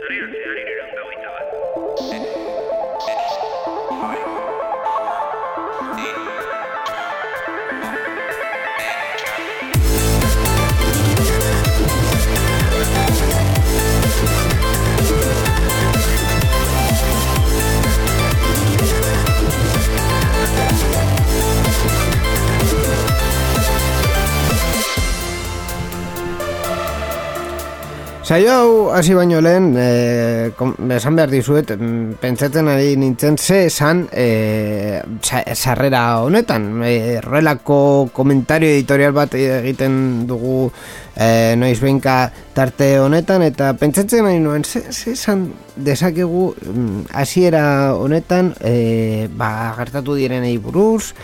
Zarean zehar Saio hau hasi baino lehen, e, kom, esan behar dizuet, mm, pentsatzen ari nintzen ze esan e, sa- sarrera honetan. E, horrelako komentario editorial bat egiten dugu e, noiz behinka tarte honetan, eta pentsatzen ari nuen, ze, ze esan dezakegu mm, hasiera honetan e, ba, gertatu direnei buruz,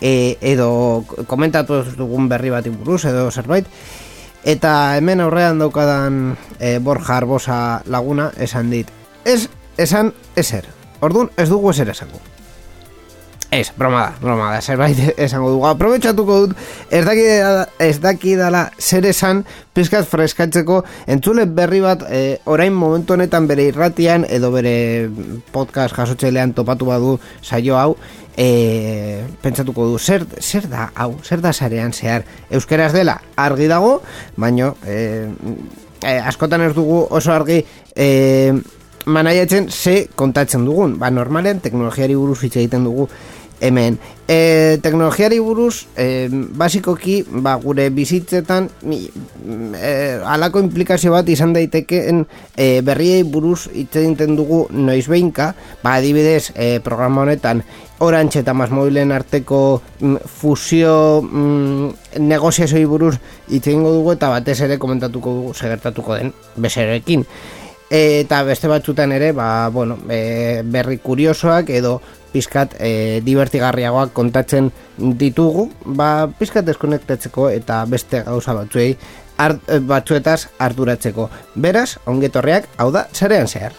e, edo komentatu dugun berri bati buruz, edo zerbait, Eta hemen aurrean daukadan e, Borja Arbosa laguna esan dit. Ez, esan, ezer. Orduan, ez dugu ezer esango. Ez, broma da, broma da, zerbait esango dugu. Aprobetxatuko dut, ez daki, ez daki dala zer esan, pizkat freskatzeko, entzule berri bat, e, orain momentu honetan bere irratian, edo bere podcast jasotzailean topatu badu saio hau, e, pentsatuko du, zer, zer da hau, zer da sarean zehar, euskeraz dela, argi dago, baino, e, e, askotan ez dugu oso argi, e, manaiatzen ze kontatzen dugun. Ba, normalen teknologiari buruz hitz egiten dugu hemen. E, teknologiari buruz, e, basikoki, ba, gure bizitzetan mi- e, alako implikazio bat izan daitekeen e, berriei buruz hitz egiten dugu noiz behinka, ba, adibidez, e, programa honetan, Orange eta Masmobilen arteko mm, fusio mm, negoziazioi buruz hitz egingo dugu eta batez ere komentatuko dugu segertatuko den beserekin eta beste batzutan ere ba, bueno, e, berri kuriosoak edo pizkat e, divertigarriagoak kontatzen ditugu. Ba, pizkat deskonektatzeko eta beste gauza batzuei art, e, batzuetaz arduratzeko. Beraz, ongetorriak hau da zarean zehar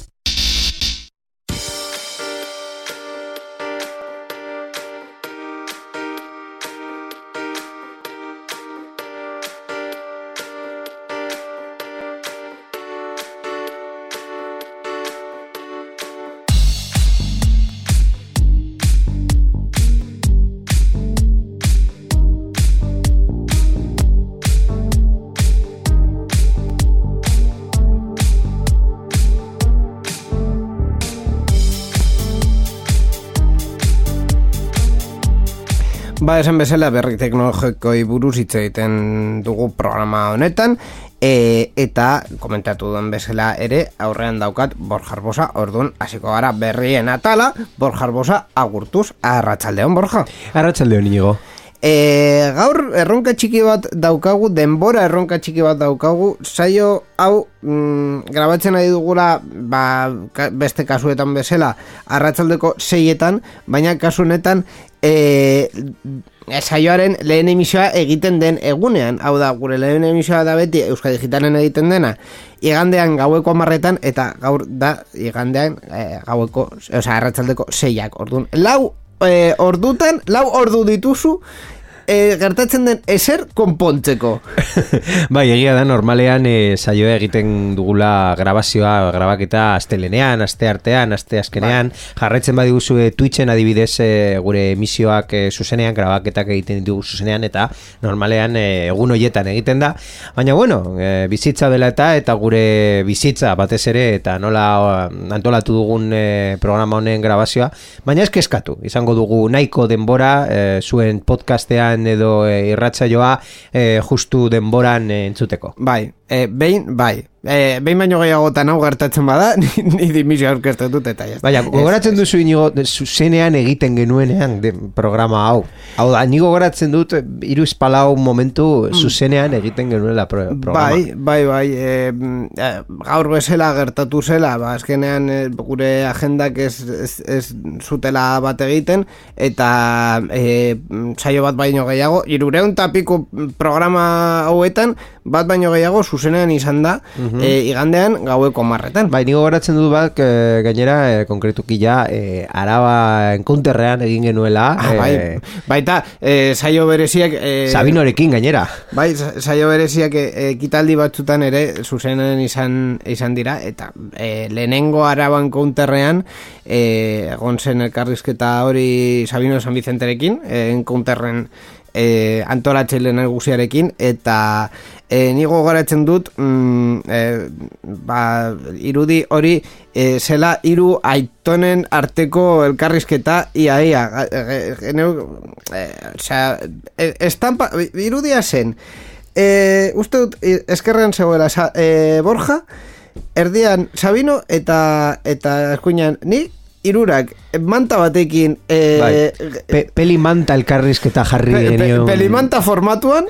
Ba, esan bezala berri teknologikoi buruz hitz egiten dugu programa honetan e, eta komentatu duen bezala ere aurrean daukat Borja Arbosa orduan hasiko gara berrien atala Borja Arbosa agurtuz arratsaldeon Borja Arratxaldeo nigo. E, gaur erronka txiki bat daukagu denbora erronka txiki bat daukagu. Saio hau mm, grabatzen ari dugula ba, ka, beste kasuetan bezala arratsaldeko seietan baina kasu honetan e, saioaren lehen emisioa egiten den egunean. Hau da gure lehen emisioa da beti Euskal Digitalen egiten dena. Igandean gaueko amarretan eta gaur da igandean e, gaueko osea arratsaldeko seiak. Orduan lau e, ordutan lau ordu dituzu e, gertatzen den eser konpontzeko. Bai, egia da normalean e, saioa egiten dugula grabazioa, grabaketa astelenean, aste artean, aste azkenean, jarraitzen badiguzu e, Twitchen adibidez e, gure emisioak e, zuzenean, grabaketak egiten ditugu zuzenean eta normalean e, egun hoietan egiten da, baina bueno, e, bizitza dela eta eta gure bizitza batez ere eta nola antolatu dugun e, programa honen grabazioa, baina ez kezkatu, izango dugu nahiko denbora e, zuen podcastean edo e, irratsaioa e, justu denboran e, entzuteko. Bai, E, behin, bai. E, behin baino gehiagotan hau gertatzen bada, ni, ni dimisio aurkeztu dut eta ja. Baina, gogoratzen duzu inigo, zuzenean egiten genuenean de, programa hau. Hau da, ni gogoratzen dut, iru espalau momentu zuzenean egiten genuela pro, programa. Bai, bai, bai. E, gaur bezala gertatu zela, ba, azkenean gure agendak ez, ez, ez zutela bat egiten, eta e, saio bat baino gehiago, irureun tapiko programa hauetan, bat baino gehiago zuzenean izan da, e, igandean gaueko marretan. Bai, ni gogoratzen dut bat, e, gainera, e, konkretuki ja, e, araba enkunterrean egin genuela. Ah, bai, baita, e, saio bereziak... E, Sabinorekin gainera. Bai, sa- saio bereziak ekitaldi batzutan ere zuzenen izan izan dira eta e, lehenengo araban counterrean e, egon zen elkarrizketa hori Sabino San Vicenterekin, e, encounterren e, antolatzaile nagusiarekin eta e, ni gogoratzen dut mm, e, ba, irudi hori e, zela hiru aitonen arteko elkarrizketa ia ia e, e, e, e, estampa irudia zen. E, uste dut e, eskerrean zegoela e, Borja erdian Sabino eta eta eskuinan. Ni irurak manta batekin e, Bai. Pe, peli manta elkarrizketa jarri pe- pe- genion. pelimanta formatuan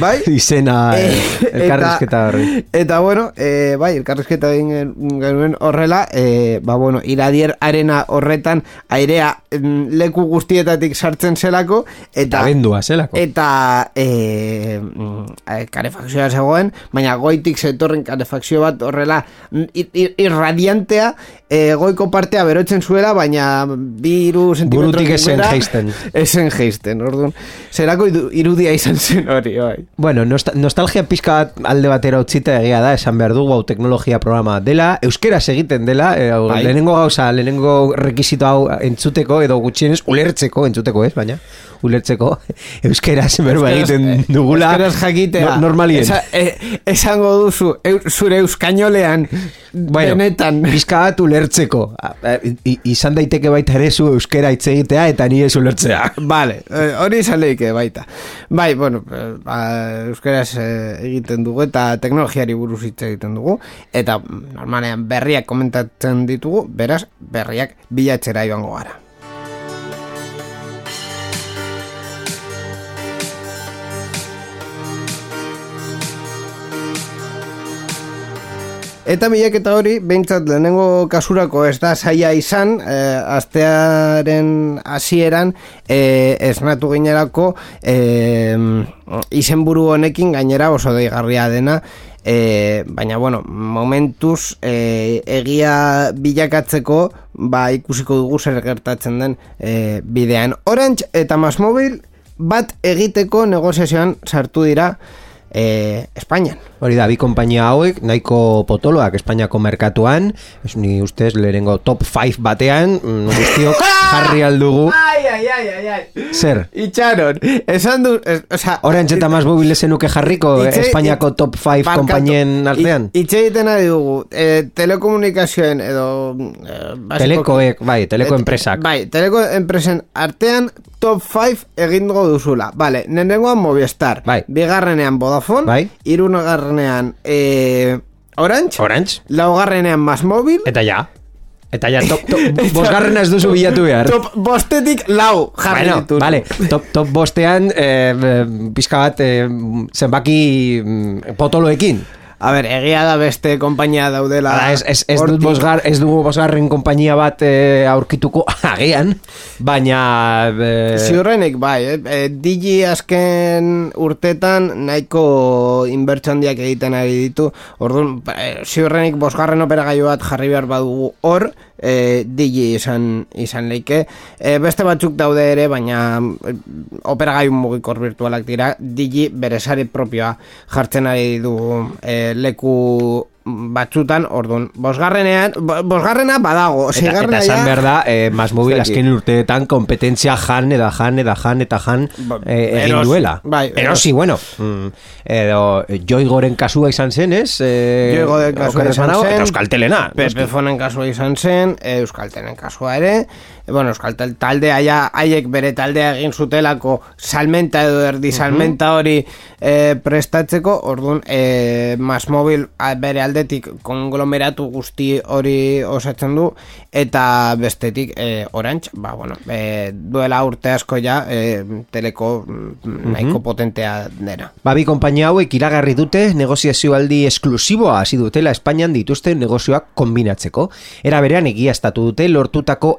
bai Izena Eh, eh, elkarrizketa horri. Eta bueno, e, bai, elkarrizketa egin genuen horrela, e, ba bueno, iradier arena horretan airea mm, leku guztietatik sartzen zelako, eta... Abendua zelako. Eta e, e, karefakzioa zegoen, baina goitik zetorren karefakzio bat horrela mm, ir, ir, irradiantea e, goiko partea berotzen zuela, baina bi iru sentimetro Burutik esen jaisten. Esen jaisten, orduan. Zerako irudia izan zen hori, bai. Bueno, nosta nostalgia pizka bat alde batera utzita egia da, esan behar dugu hau teknologia programa dela, euskeraz egiten dela, e, Bai. lehenengo gauza, lehenengo rekisito hau entzuteko, edo gutxienez ulertzeko, entzuteko ez, baina, ulertzeko, euskeraz berba egiten dugula, Euskeraz jakitea. no- normalien. Esa, e, esango duzu, eu, zure euskainolean, Bueno, benetan. pizka bat ulertzeko. I- izan daiteke baita ere zu euskera hitz egitea eta ni ez ulertzea. Vale, eh, hori izan leike baita. Bai, bueno, eh, ba, euskeraz eh, egiten dugu eta teknologiari buruz hitz egiten dugu eta mm, normalean berriak komentatzen ditugu, beraz berriak bilatzera joango gara. Eta bilaketa hori, behintzat lehenengo kasurako ez da saia izan, eh, astearen hasieran eh, esnatu ginerako eh, izenburu honekin gainera oso deigarria dena, eh, baina bueno, momentuz eh, egia bilakatzeko ba ikusiko dugu zer gertatzen den eh, bidean. Orange eta Masmobil bat egiteko negoziazioan sartu dira eh, Espainian. Hori da, bi konpainia hauek, nahiko potoloak Espainiako merkatuan, ez ni ustez lehenengo top 5 batean, mm, guztiok jarri aldugu. Ai, ai, ai, ai, ai. Zer? Itxaron, esan du, es, o sea, Orange eta más móvil zenuke jarriko eh, Itxe- Espainiako top 5 Barkatu. konpainien artean? Itxe egiten ari dugu, eh, telekomunikazioen edo... Eh, Telekoek, bai, teleko enpresak. Bai, teleko enpresen artean top 5 egingo duzula. Vale, nenengoan Movistar. Bai. Bigarrenean Vodafone. Bai. Irunagarrenean eh, Orange. Orange? Laugarrenean Más Móvil. Eta ja. Eta ja, top, top, bosgarrena ez duzu bilatu behar. Top bostetik lau jarri Bueno, ditut. vale, top, top bostean eh, eh, pizka bat eh, zenbaki mm, potoloekin. A ber, egia da beste konpainia daudela. Hala, ez, ez, ez, dut bosgar, ez dugu bosgarren konpainia bat eh, aurkituko agian, baina... Eh, Ziurrenik, bai, eh? E, Digi azken urtetan nahiko inbertso handiak egiten ari ditu. Orduan, eh, ziurrenik bosgarren operagailu bat jarri behar badugu hor, e, Digi izan, izan leike. E, beste batzuk daude ere, baina eh, operagailu mugikor virtualak dira. Digi bere sare propioa jartzen ari du e, leku batzutan, ordun, bosgarrenean, bo- bosgarrena badago, Eta, seigarrena eta esan ja... behar da, eh, Mas Mobil azken urteetan kompetentzia jan, eda jan, eda jan, eta jan Ba, eh, egin duela. bai, eros. erosi, bueno, mm, edo joigoren kasua izan zen, ez? Eh, Joigoren kasua izan zen. Eta Euskaltelena. Pepefonen kasua izan zen, Euskaltelen kasua ere, bueno, Euskaltel taldea ja, haiek bere taldea egin zutelako salmenta edo erdi salmenta hori e, prestatzeko, orduan, e, Mas Mobil bere aldetik konglomeratu guzti hori osatzen du, eta bestetik e, Orange, ba, bueno, e, duela urte asko ja, e, teleko mm, nahiko potentea dena. Babi konpainia hauek iragarri dute negoziazioaldi esklusiboa hasi dutela Espainian dituzten negozioak kombinatzeko. Era berean egiaztatu dute lortutako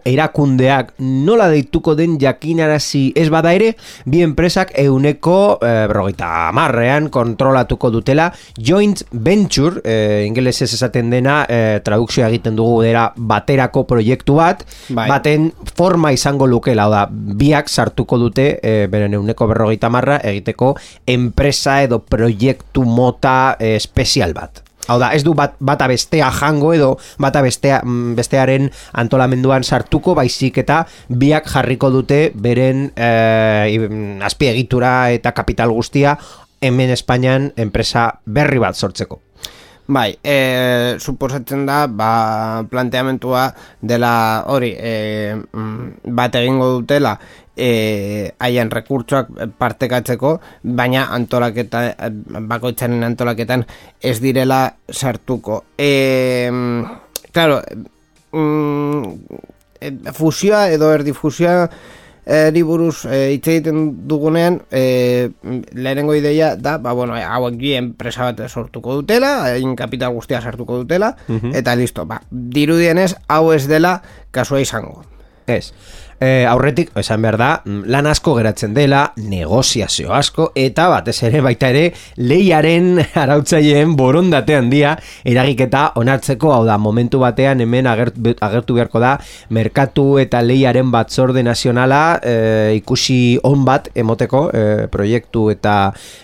erakundeak nola deituko den jakinarazi ez bada ere, bi enpresak euneko eh, berrogeita marrean kontrolatuko dutela joint venture, eh, ingelesez esaten dena, eh, tradukzioa egiten dugu dera baterako proiektu bat, Bai. baten forma izango lukela, da, biak sartuko dute e, beren euneko berrogeita marra egiteko enpresa edo proiektu mota e, espezial bat. Hau da, ez du bat, bata bestea jango edo bata bestea, mm, bestearen antolamenduan sartuko, baizik eta biak jarriko dute beren e, azpiegitura eta kapital guztia hemen Espainian enpresa berri bat sortzeko. Bai, e, suposatzen da, ba, planteamentua dela hori, e, bat egingo dutela, e, haien rekurtsoak partekatzeko, baina antolaketa, bakoitzaren antolaketan ez direla sartuko. E, mm, claro, mm, e, fusioa edo erdifusioa eri buruz e, hitz egiten dugunean e, lehenengo ideia da ba, bueno, hauek bi enpresa bat sortuko dutela hain kapital guztia sartuko dutela eta listo, ba, dirudienez hau ez dela kasua izango Ez. E, aurretik, esan behar da, mm, lan asko geratzen dela, negoziazio asko, eta batez ere baita ere, leiaren arautzaileen borondate handia eragiketa onartzeko, hau da, momentu batean hemen agertu, agertu beharko da, merkatu eta leiaren batzorde nazionala e, ikusi on bat emoteko e, proiektu eta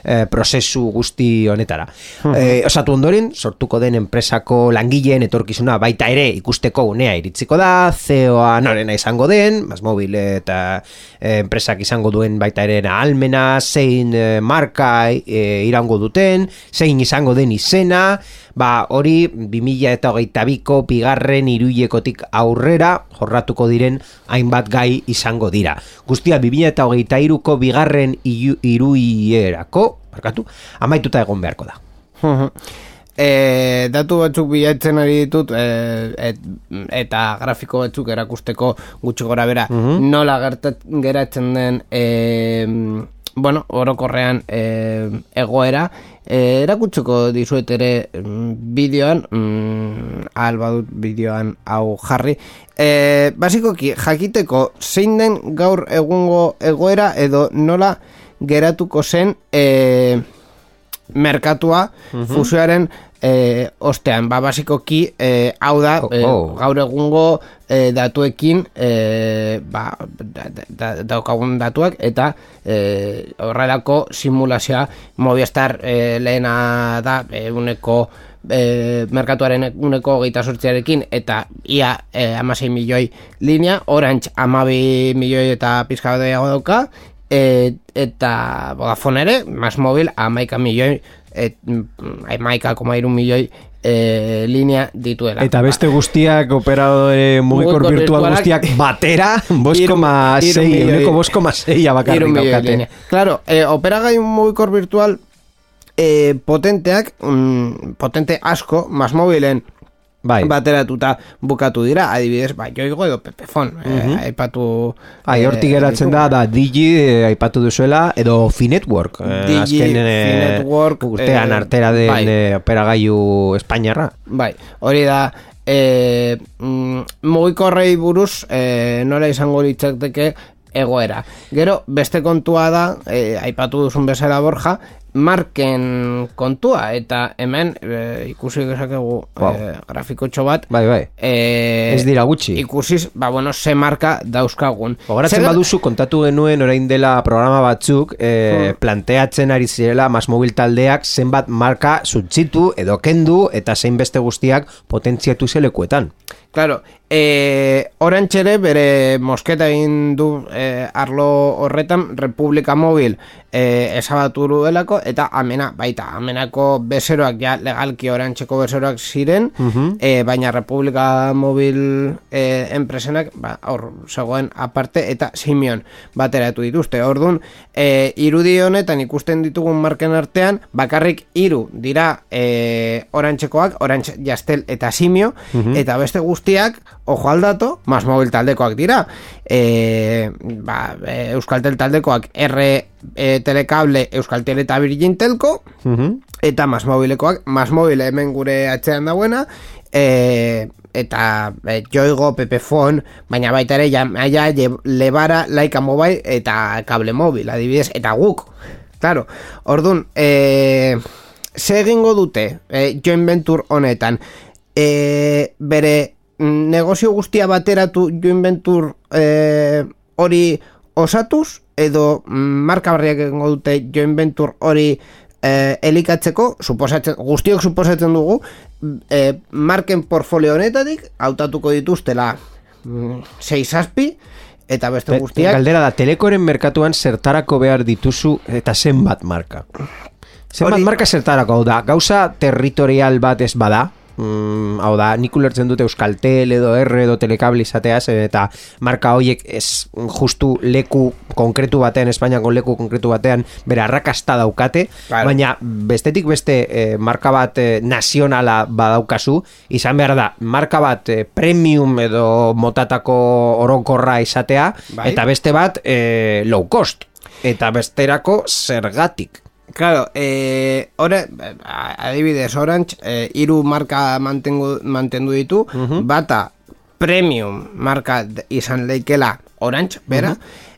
e, prozesu guzti honetara. e, osatu ondoren, sortuko den enpresako langileen etorkizuna baita ere ikusteko unea iritsiko da, CEO-a norena izango den, Mas Mobil eta e, enpresak izango duen baita ere almena, zein e, marka e, irango duten, zein izango den izena, ba hori 2000 eta hogeita biko bigarren iruilekotik aurrera jorratuko diren hainbat gai izango dira. Guztia 2000 eta hogeita iruko bigarren iru- iruilerako, barkatu, amaituta egon beharko da. E, datu batzuk bilatzen ari ditut e, et, eta grafiko batzuk erakusteko gutxi gora bera nola gertat, geratzen den e, bueno, orokorrean e, egoera. E, erakutsiko dizuet ere mm, bideoan mm, badut bideoan hau jarri. E, basikoki jakiteko zein den gaur egungo egoera edo nola geratuko zen e, merkatua fusioaren e, ostean, ba, basikoki e, hau da, e, Oh, oh. gaur egungo e, datuekin e, ba, da, da, daukagun datuak eta e, horrelako simulazioa Movistar e, lehena da eguneko e, merkatuaren uneko geita sortziarekin eta ia e, amasei milioi linea, Orange amabi milioi eta pizka dauka e, eta Vodafone ere, Mas Mobil amaika milioi et, amaika koma iru milioi e, linea dituela Eta beste guztiak operadore mugikor virtual guztiak batera, boskoma hiru sei, milioi- uneko boskoma seia Hiru bakarrik milioi daukate. Claro, eh, operagai mugikor virtual eh, potenteak, mm, potente asko, mas mobilen Bai, bateratuta bukatu dira, adibidez, ba, joigo edo pepefon, eh, aipatu... Ai, eh, geratzen da, da Digi eh, aipatu duzuela, edo Finetwork. eh, Digi, azken, eh, Finetwork, urtean eh, artera den bai. eh, operagailu Espainiarra. Bai, hori da e, mm, mugikorrei buruz e, nola izango litzateke egoera. Gero, beste kontua da, e, aipatu duzun bezala borja, marken kontua eta hemen e, ikusi dezakegu Wow. e, grafikotxo bat Bai, bai. e, Ez dira gutxi. ikusiz, ba, bueno, ze marka dauzkagun Gogoratzen Zer- baduzu kontatu genuen orain dela programa batzuk e, planteatzen ari zirela Masmobil taldeak zenbat marka suntzitu edo kendu eta zein beste guztiak potentziatu zelekuetan. Claro, e, orantxere bere mosketa egin du e, arlo horretan Republika Mobil e, esabatu duelako eta amena, baita, amenako bezeroak ja legalki orantxeko bezeroak ziren, e, baina Republika Mobil e, enpresenak ba, hor zegoen aparte eta Simeon bateratu dituzte. Orduan, e, irudi honetan ikusten ditugun marken artean, bakarrik hiru dira e, orantxekoak, orantx jastel eta simio, eta beste guztiak, ojo aldato, mas mobil taldekoak dira. E, ba, e, Euskaltel taldekoak R e, Telecable, Euskaltel eta Virgin Telco, eta mas mobilekoak, mas mobile hemen gure atzean dauena, e, eta e, Joigo, Pepefon, baina baita ere Jamaia, Lebara, Laika Mobile eta Kable Mobil, adibidez, eta guk. Claro, ordun, e, ze egingo dute e, joint venture honetan? E, bere negozio guztia bateratu joint venture e, hori osatuz edo mm, marka berriak egingo dute joint venture hori eh, elikatzeko, suposatzen, guztiok suposatzen dugu, eh, marken portfolio honetatik, hautatuko dituztela mm, sei zazpi, eta beste guztiak, Galdera da, telekoren merkatuan zertarako behar dituzu eta zenbat marka. Zenbat Hori- marka zertarako da, gauza territorial bat ez bada, mm, hau da, nik ulertzen dute Euskaltel edo R edo Telekable izateaz eta marka hoiek ez justu leku konkretu batean, Espainiako leku konkretu batean bere arrakasta daukate, Claro. baina bestetik beste eh, marka bat eh, nazionala badaukazu, izan behar da, marka bat eh, premium edo motatako orokorra izatea, Bai. eta beste bat eh, low cost, eta besterako zergatik. Claro, eh, ore, adibidez, Orange, eh, iru marka mantengu, mantendu ditu, bata premium marka izan leikela Orange, bera,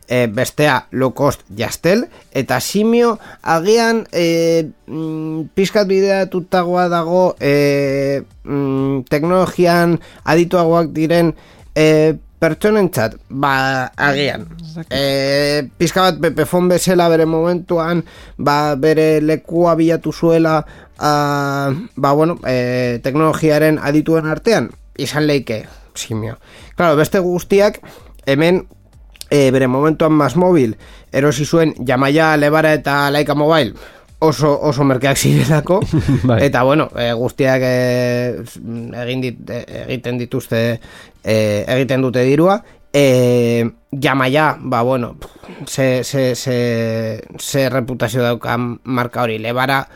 eh, bestea low cost Jastel, eta simio agian eh, mm, pizkat bideatutagoa dago eh, mm, teknologian adituagoak diren eh, pertsonentzat, ba, agian. E, pizka bat pepefon bezala bere momentuan, ba, bere lekua bilatu zuela, a, ba, bueno, e, teknologiaren adituen artean, izan leike, simio. Claro, beste guztiak, hemen, e, bere momentuan mas mobil, erosi zuen Jamaia, Lebara eta Laika Mobile, oso, oso merkeak zirelako, Bai. eta bueno, e, guztiak e, egin dit, e, egiten dituzte, e, egiten dute dirua, e, Jamaia, ba bueno, ze, ze, ze, ze reputazio dauka marka hori, Lebara,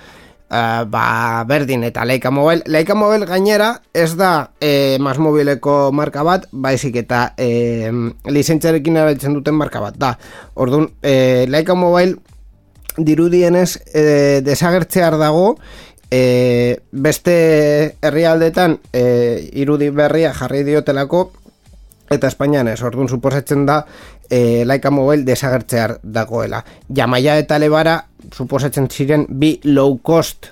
Uh, ba, berdin eta Leica Mobile. Leica Mobile gainera ez da e, mas mobileko marka bat baizik eta e, lizentziarekin erabiltzen duten marka bat da. Orduan, e, Leica Mobile dirudienez e, desagertzear dago e, beste herrialdetan e, irudi berria jarri diotelako eta Espainian ez, orduan suposatzen da e, Laika Mobile desagertzear dagoela. Jamaia eta Lebara suposatzen ziren bi low cost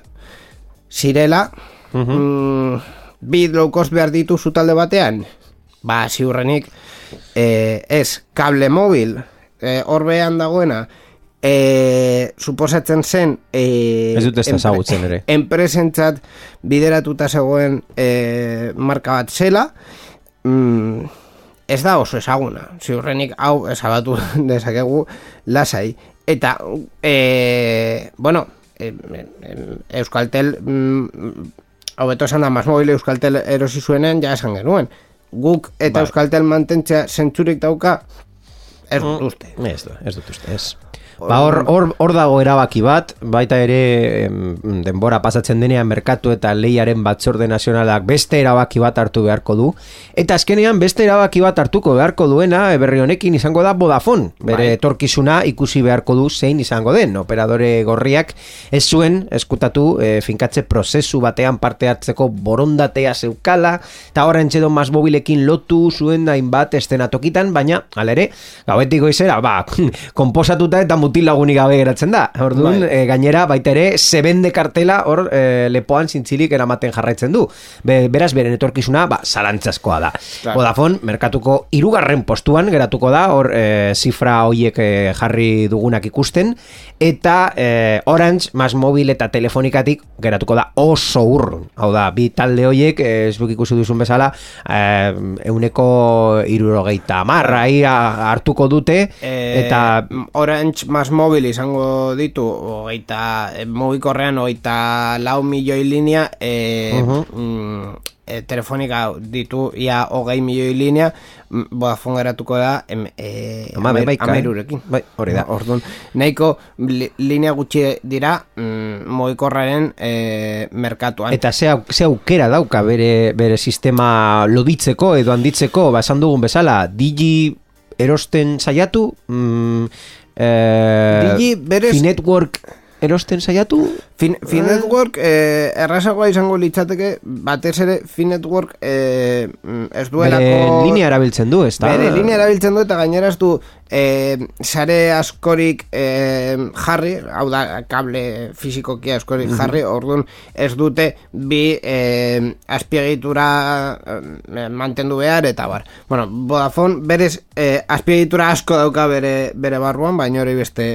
zirela, mm, bi low cost behar ditu talde batean, ba, ziurrenik, e, ez, kable mobil, e, horbean dagoena, e, suposatzen zen e, Ez dut ez ezagutzen ere. enpresentzat bideratuta zegoen e, marka bat zela mm, ez da oso ezaguna ziurrenik hau ezabatu dezakegu lasai eta e, bueno e, e, Euskaltel mm, hobeto esan da mas mobile Euskaltel erosi zuenean ja esan genuen guk eta Bai. Euskaltel mantentzea zentzurik dauka ez dut uste Ez, ez dut uste, ez. Ba, hor, hor, hor dago erabaki bat, baita ere em, denbora pasatzen denean merkatu eta lehiaren batzorde nazionalak beste erabaki bat hartu beharko du. Eta azkenean beste erabaki bat hartuko beharko duena, berri honekin izango da Vodafone. Bere Bai. etorkizuna ikusi beharko du zein izango den. Operadore gorriak ez zuen eskutatu e, finkatze prozesu batean parte hartzeko borondatea zeukala, eta horren txedo mobilekin lotu zuen hainbat estenatokitan, baina, hala ere, gauetik goizera, ba, komposatuta eta mutil lagunik gabe geratzen da. Orduan, Bai. eh, gainera, baita ere, zebende kartela hor eh, lepoan zintzilik eramaten jarraitzen du. Be, beraz, beren etorkizuna, ba, zalantzazkoa da. Claro. Vodafone, merkatuko irugarren postuan geratuko da, hor eh, zifra hoiek eh, jarri dugunak ikusten, eta eh, Orange, Mas Mobil eta Telefonikatik geratuko da oso urrun. Hau da, bi talde hoiek, ez ikusi duzun bezala, eh, euneko irurogeita marra hartuko dute, eta Orange mas mobil izango ditu hogeita eh, mugikorrean hogeita lau milioi linea eh, mm, eh, telefonika ditu ia hogei milioi linea mm, Vodafone geratuko da em, eh, Ama, amer- baika, amerurekin. Bai, hori da. Orduan, nahiko li, linea gutxi dira mm, mugikorraren eh, merkatuan. Eta ze, ze aukera dauka bere, bere sistema loditzeko edo handitzeko, ba, esan dugun bezala, digi erosten saiatu, mm, eh, Digi berez- Finetwork erosten saiatu, Fin, Finetwork eh, errazagoa izango litzateke batez ere Finetwork eh, mm, ez duelako bere linea erabiltzen du, ez da? Bere linea erabiltzen du eta gainera ez du eh, sare askorik eh, jarri, hau da kable fisikoki askorik jarri, orduan ez dute bi eh, azpiegitura eh, mantendu behar eta bar. Bueno, Vodafone berez eh, azpiegitura asko dauka bere, bere barruan, baina hori beste,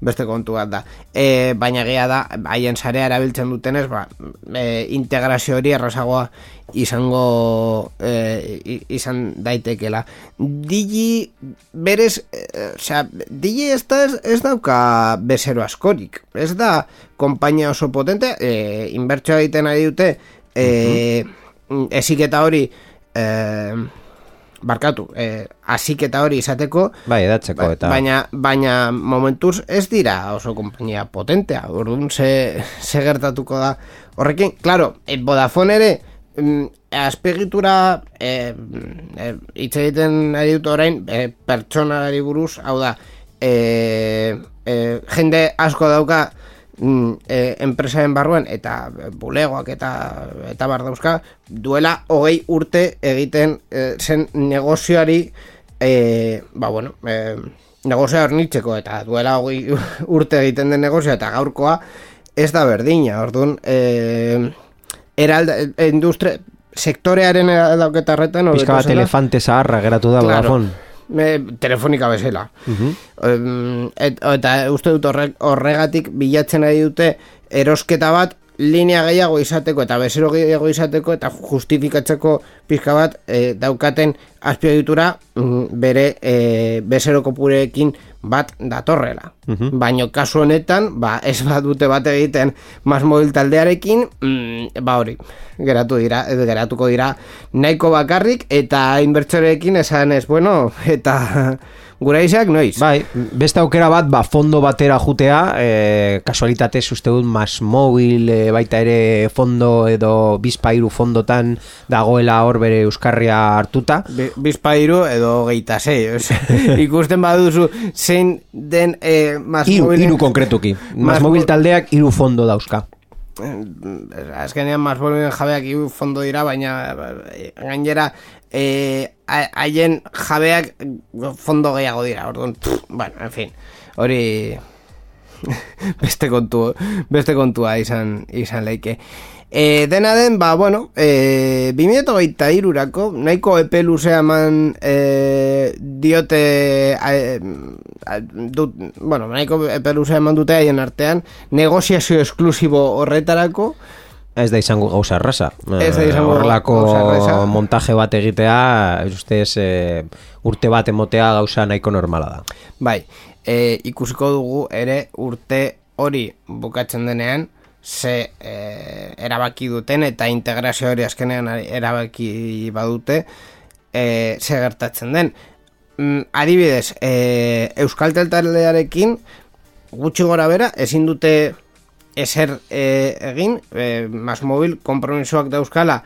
beste kontu bat da. Eh, baina gea da, haien sarea erabiltzen dutenez, ba, eh, integrazio hori errazagoa izango i- izan daitekela. Digi berez, eh, osea, Digi ez, da, ez, dauka bezero askorik. Ez da konpainia oso potente, eh, inbertsioa egiten ari dute, eh, esiketa hori eh, barkatu, eh, asiketa hori izateko, Bai, edatzeko, Ba- eta... Baina, baina momentuz ez dira oso konpainia potentea. Orduan ze, ze gertatuko da. Horrekin, claro, eh, Vodafone ere mm, azpegitura eh, eh, hitz egiten ari dut orain eh, pertsonari buruz, hau da, eh, eh, jende asko dauka mm, eh, enpresaren barruan eta bulegoak eta eta bar dauzka duela hogei urte egiten eh, zen negozioari eh, ba bueno eh, negozioa hornitzeko eta duela hogei urte egiten den negozioa eta gaurkoa ez da berdina. Orduan eh, eralda, industria sektorearen eraldaketarretan Pizka bat elefante zaharra geratu da Claro. Vodafone. Me, telefonika bezala. Em, et, eta uste dut horregatik bilatzen ari dute erosketa bat linea gehiago izateko eta bezero gehiago izateko eta justifikatzeko pizka bat eh, daukaten azpiegitura mm, bere eh, bezero kopurekin bat datorrela. Baino kasu honetan, ba, ez bat dute bat egiten mas mobil taldearekin, mm, ba hori, geratu dira, edo geratuko dira nahiko bakarrik eta inbertsorekin esan ez, bueno, eta gura izak noiz. Bai, beste aukera bat, ba, fondo batera jutea, e, kasualitatez uste dut mas mobil e, baita ere fondo edo bizpairu fondotan dagoela hor bere euskarria hartuta. Bi- Bizpairu edo geita zei, ikusten baduzu zein den eh, mas Iru, mobilen- iru konkretuki. Mas Mas mobil mo- taldeak iru fondo dauzka. azkenean mas mobilen jabeak hiru fondo dira, baina eh, gainera eh, ha- haien jabeak fondo gehiago dira, orduan, pff, bueno, en fin, hori beste kontu beste kontua izan izan leike. E, dena den, ba, bueno, e, 2008 irurako, nahiko epe luzea eman e, diote, e, dut, bueno, nahiko epe luzea eman dute haien artean, negoziazio esklusibo horretarako, Ez da izango gauza erraza. Ez da izango Horrelako montaje bat egitea, ez ustez e, urte bat emotea gauza nahiko normala da. Bai, e, ikusiko dugu ere urte hori bukatzen denean, ze e, erabaki duten eta integrazio hori azkenean erabaki badute, e, ze gertatzen den. Mm, adibidez, e, Euskal taldearekin gutxi gora bera, ezin dute ezer e, egin, e, mas mobil kompromisoak dauzkala,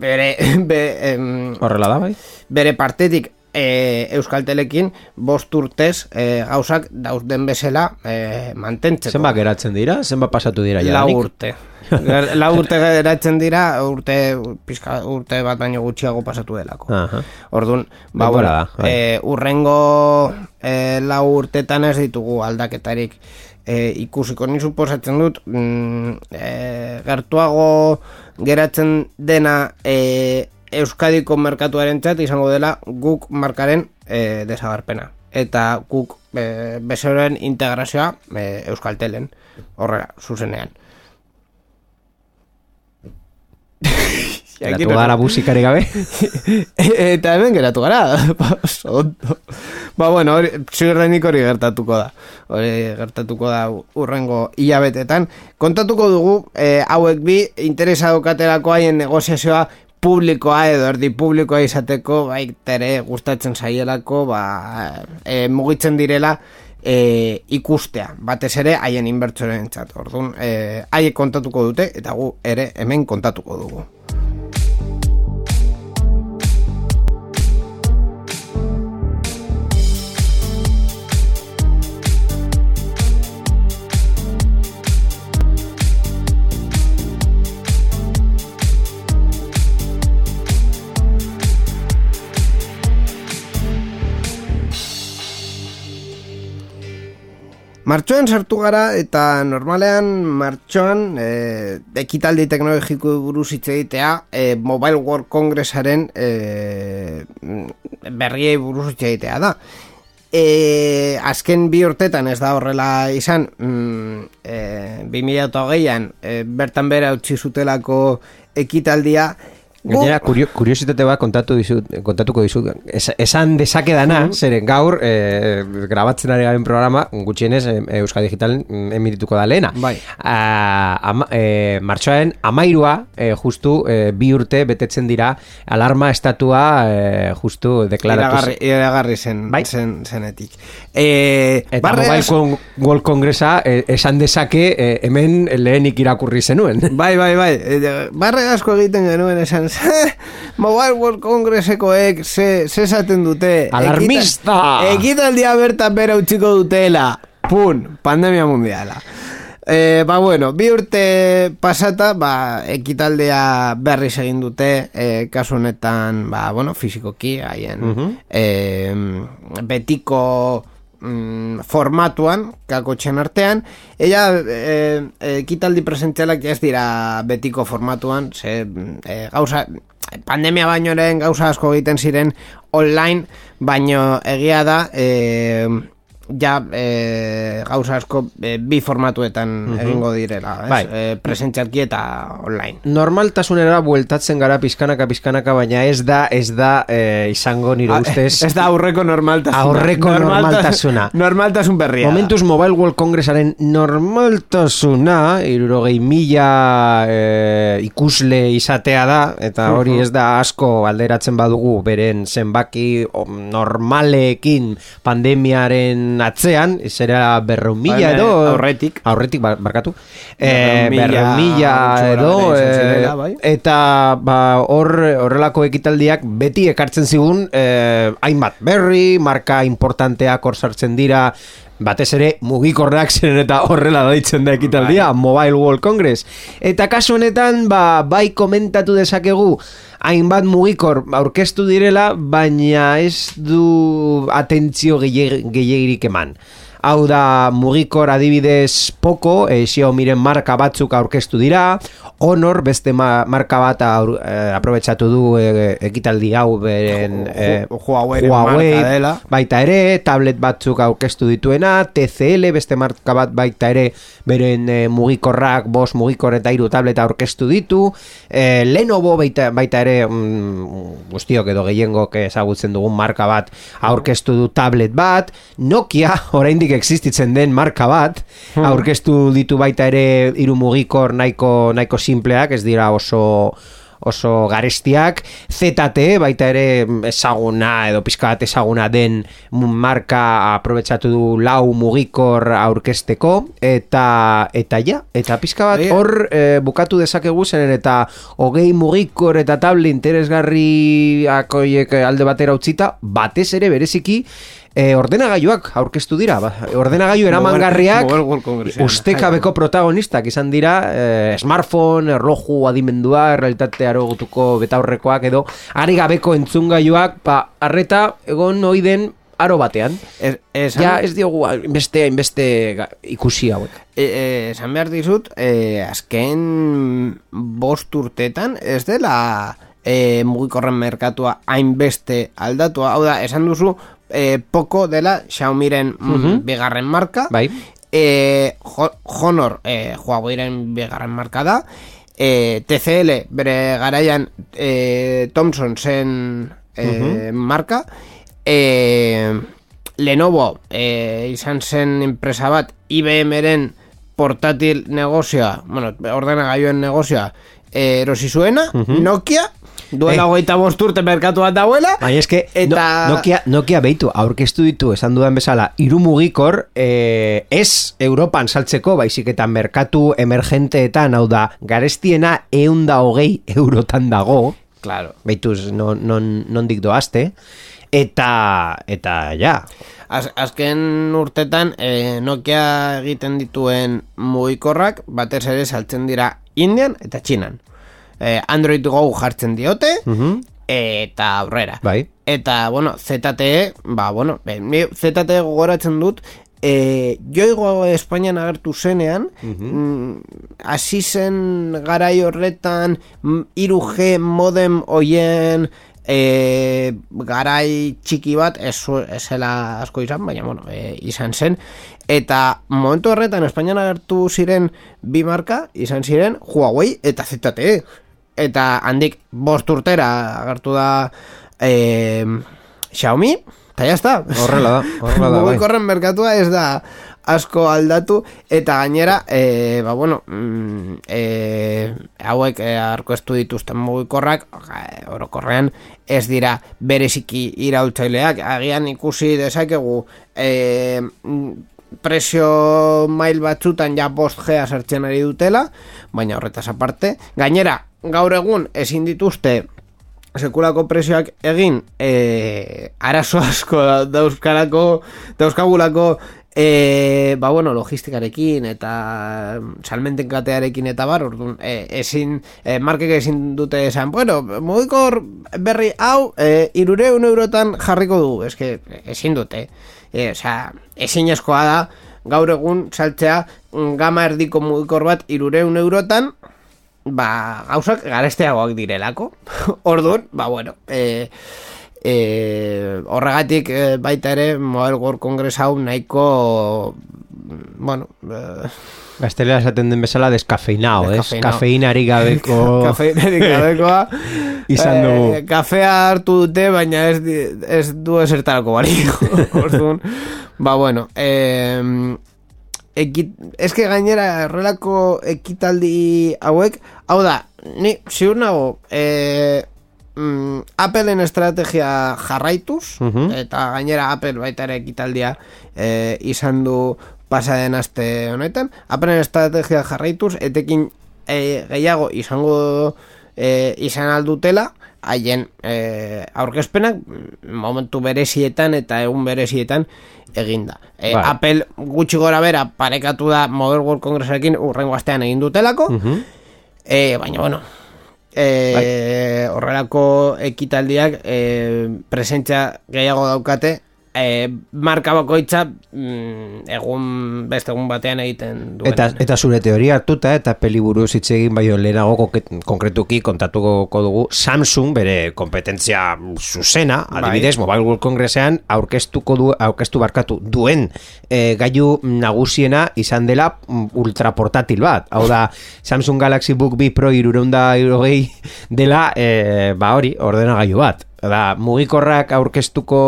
bere, be, em, Horrela da, bai? bere partetik e, Euskaltelekin bost urtez e, gauzak dauden bezala e, mantentzeko. Zenbat geratzen dira? Zenbat pasatu dira Lau jadanik? urte. Lau urte geratzen dira, urte, pizka, urte bat baino gutxiago pasatu delako. Aha. Orduan, ba, Denbora bueno, da, bai. e, urrengo e, lau urtetan ez ditugu aldaketarik e, ikusiko ni suposatzen dut mm, e, gertuago geratzen dena e, Euskadiko merkatuaren txat izango dela guk markaren e, desagarpena eta guk e, bezeroen integrazioa e, Euskaltelen horrela, zuzenean Geratu gara musikari gabe. eta hemen geratu gara. Ba, ba, bueno, hori, ziurrenik hori gertatuko da. Hori gertatuko da urrengo hilabetetan. Kontatuko dugu, eh, hauek bi, interesa daukaterako haien negoziazioa publikoa edo erdi publikoa izateko, bai, tere gustatzen zaielako, ba, eh, mugitzen direla, e, ikustea, batez ere haien inbertsoren txat. Orduan, e, haiek kontatuko dute, eta gu ere hemen kontatuko dugu. Martxoan sartu gara eta normalean martxoan e, ekitaldi teknologiko buruz hitz egitea e, Mobile World Congressaren e, berriei buruz hitz egitea da. E, azken bi urtetan ez da horrela izan mm, e, 2008an e, bertan bera utzi zutelako ekitaldia Gainera, kurio, kuriositate bat kontatu dizut, kontatuko dizut. Es, esan dezake dana, zeren gaur, e, grabatzen ari garen programa, gutxienez, e, Euskal Digital emitituko da lehena. Bai. A, ama, e, martxoaren, amairua, e, justu, e, bi urte betetzen dira, alarma estatua, e, justu, deklaratu. Iragarri, zen, Bai. zen, zenetik. E, Eta barre Mobile Con- World Congressa e, esan dezake e, hemen lehenik irakurri zenuen. Bai, bai, bai. Barre asko egiten genuen esan, "Eh, Mobile World Congressekoek ze, ze esaten dute. Alarmista! Ekita- Ekitaldia bertan bera utziko dutela. Pun, pandemia mundiala. E, ba, bueno, bi urte pasata, ba, ekitaldea berriz egin dute, e, kasu honetan, ba, bueno, fizikoki, haien, e, betiko mm, formatuan, kakotxen artean, ella e, ekitaldi presentzialak ez dira betiko formatuan, ze e, gauza, pandemia bainoren gauza asko egiten ziren online, baino egia da, e, ja e, gauza asko e, bi formatuetan egingo direla, ez? Bai. E, presentzialki eta online. Normaltasunera bueltatzen gara pizkanaka pizkanaka, baina ez da ez da e, izango nire ustez. Ez da aurreko normaltasuna. Aurreko normaltasuna. Normaltasun berria. Momentuz Mobile World Congressaren normaltasuna irurogei mila e, ikusle izatea da eta hori ez da asko alderatzen badugu beren zenbaki o, normalekin atzean zera berreun mila edo aurretik. aurretik bar- barkatu e, mila berreun mila edo e, zirela, bai. eta ba, hor horrelako ekitaldiak beti ekartzen zigun eh, hainbat berri, marka importanteak hor sartzen dira batez ere mugikorrak zen eta horrela daitzen da ekitaldia Mobile World Congress. Eta kasu honetan ba, bai komentatu dezakegu hainbat mugikor aurkeztu direla baina ez du atentzio gehiagirik eman Hau da mugikor adibidez poko, e, Xiaomiren marka batzuk aurkeztu dira, Honor beste ma, marka bat aur, eh, aprobetxatu du eh, ekitaldi hau beren eh, Hu- Huaweiren marka dela. baita ere, tablet batzuk aurkeztu dituena, TCL beste marka bat baita ere beren eh, mugikorrak, bos mugikor eta hiru tablet aurkeztu ditu, eh, Lenovo baita, baita ere mm, guztiok edo gehiengok ezagutzen dugun marka bat aurkeztu du tablet bat, Nokia oraindik existitzen den marka bat aurkeztu ditu baita ere hiru mugikor nahiko nahiko simpleak, ez dira oso oso garestiak. ZTE baita ere ezaguna edo pizka bat ezaguna den marka aprobetxatu du lau mugikor aurkezteko. Eta eta ja, eta pizka bat hor eh, bukatu dezakegu zenen eta hogei mugikor eta table interesgarriak alde batera utzita batez ere bereziki E, ordenagailuak aurkeztu dira, ba, ordenagailu eramangarriak ustekabeko protagonistak izan dira e, smartphone, erloju adimendua, realitate arogutuko betaurrekoak edo ari gabeko entzungailuak, ba, arreta egon oiden aro batean. Esan, Ja ez diogu beste hainbeste ga- ikusi hauek. e, e, esan behar dizut, e, azken bost urtetan, ez dela e, mugikorren merkatua hainbeste aldatua. Hau da, esan duzu, e, poko dela Xiaomiren mm, bigarren marka. Bai. E, Jo- Honor e, Huaweiren bigarren marka da. E, TCL bere garaian e, Thomson zen e, marka. E, Lenovo e, izan zen enpresa bat IBM-ren portatil negozioa, bueno, ordenagailuen negozioa e, erosi zuena, Nokia, duela Eh. hogeita bost urte merkatu bat dauela, Baina eske, Eta- no, Nokia, Nokia behitu, aurkeztu ditu, esan dudan bezala, hiru mugikor, eh, ez Europan saltzeko, baizik eta merkatu emergenteetan, hau da, garestiena eunda hogei eurotan dago, claro, behituz, non, non, nondik doazte, eta, eta, ja, Az, azken urtetan e, Nokia egiten dituen mugikorrak batez ere saltzen dira Indian eta Txinan. E, Android Go jartzen diote eta aurrera. bai. Eta, bueno, ZTE, ba, bueno, ZTE gogoratzen dut, e, joigo Espainian agertu zenean, mm, hasi zen garai horretan, mm, 3G modem oien, e, garai txiki bat, ez, zu- ez zela asko izan, baina, bueno, e, izan zen, eta momentu horretan Espainian agertu ziren bi marka, izan ziren Huawei eta ZTE. Eta handik bost urtera agertu da eh, Xiaomi, eta jazta. Horrela da, horrela da, bai. Mugikorren merkatua ez da asko aldatu, eta gainera, e, ba bueno, mm, e, hauek e, arkoestu dituzten mugikorrak, e, orokorrean, ez dira bereziki iraultzaileak, agian ikusi dezakegu, e, presio mail batzutan ja bost gea sartzen ari dutela, baina horretaz aparte, gainera, gaur egun ezin dituzte sekulako presioak egin e, arazo asko da- dauzkarako dauzkagulako e, ba bueno, logistikarekin eta salmenten katearekin eta bar, orduan, e, ezin e, markek ezin dute esan, bueno, mugikor berri hau e, irureun eurotan jarriko du, eske ezin dute e, osea, ezin eskoa da gaur egun saltzea gama erdiko mugikor bat irureun eurotan ba, gauzak garesteagoak direlako. Orduan, ba, bueno, e, e, horregatik e, baita ere Mobile World Congress hau nahiko bueno, e, Gaztelera esaten den bezala deskafeinao, ez? Kafeinari gabeko... kafeinerik gabekoa Izan dugu. Eh, kafea hartu dute, baina ez, ez du esertarako balio. Orduan, ba, bueno, eh, ekit, eske gainera errelako ekitaldi hauek, hau da, ni ziur nago, eh, mm, Appleen estrategia jarraituz, Mhm. eta gainera Apple baita ere ekitaldia eh, izan du pasaden aste honetan, Appleen estrategia jarraituz, etekin eh, gehiago izango eh, izan aldutela, haien eh, aurkezpenak momentu berezietan eta egun berezietan eginda. E, Bai. Apple gutxi gora bera parekatu da Mobile World Congressekin urrengo astean egin dutelako, e, baina bueno, e, horrelako ekitaldiak e, presentzia gehiago daukate, e, marka bakoitza mm, egun beste egun batean egiten duen. Eta, eta zure teoria hartuta eta peliburuz hitz egin baino lehenago konkretuki kontatuko dugu Samsung bere kompetentzia zuzena, adibidez Mobile World Congressean aurkeztuko du aurkeztu barkatu duen e, gailu nagusiena izan dela mm, ultraportatil bat. Hau da Samsung Galaxy Book B Pro 360 dela e, ba hori ordenagailu bat. Da, mugikorrak aurkeztuko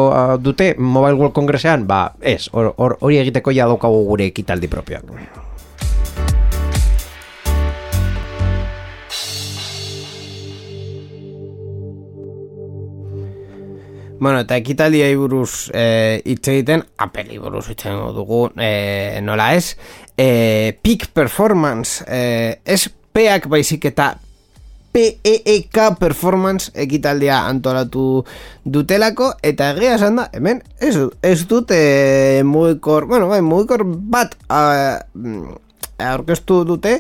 dute Mobile World Congressean, ba, ez, hor- hor- hori egiteko ja daukagu gure ekitaldi propioak. Bueno, eta ekitaldiai buruz eh, hitz egiten, Apple buruz hitz dugu, eh, nola ez, eh, Peak Performance, eh, ez peak baizik eta PEEK Performance ekitaldia antolatu dutelako, eta egia esan da, hemen, ez, ez dute mugikor, bueno, bai, mugikor bat, ah, mm, aurkeztu dute,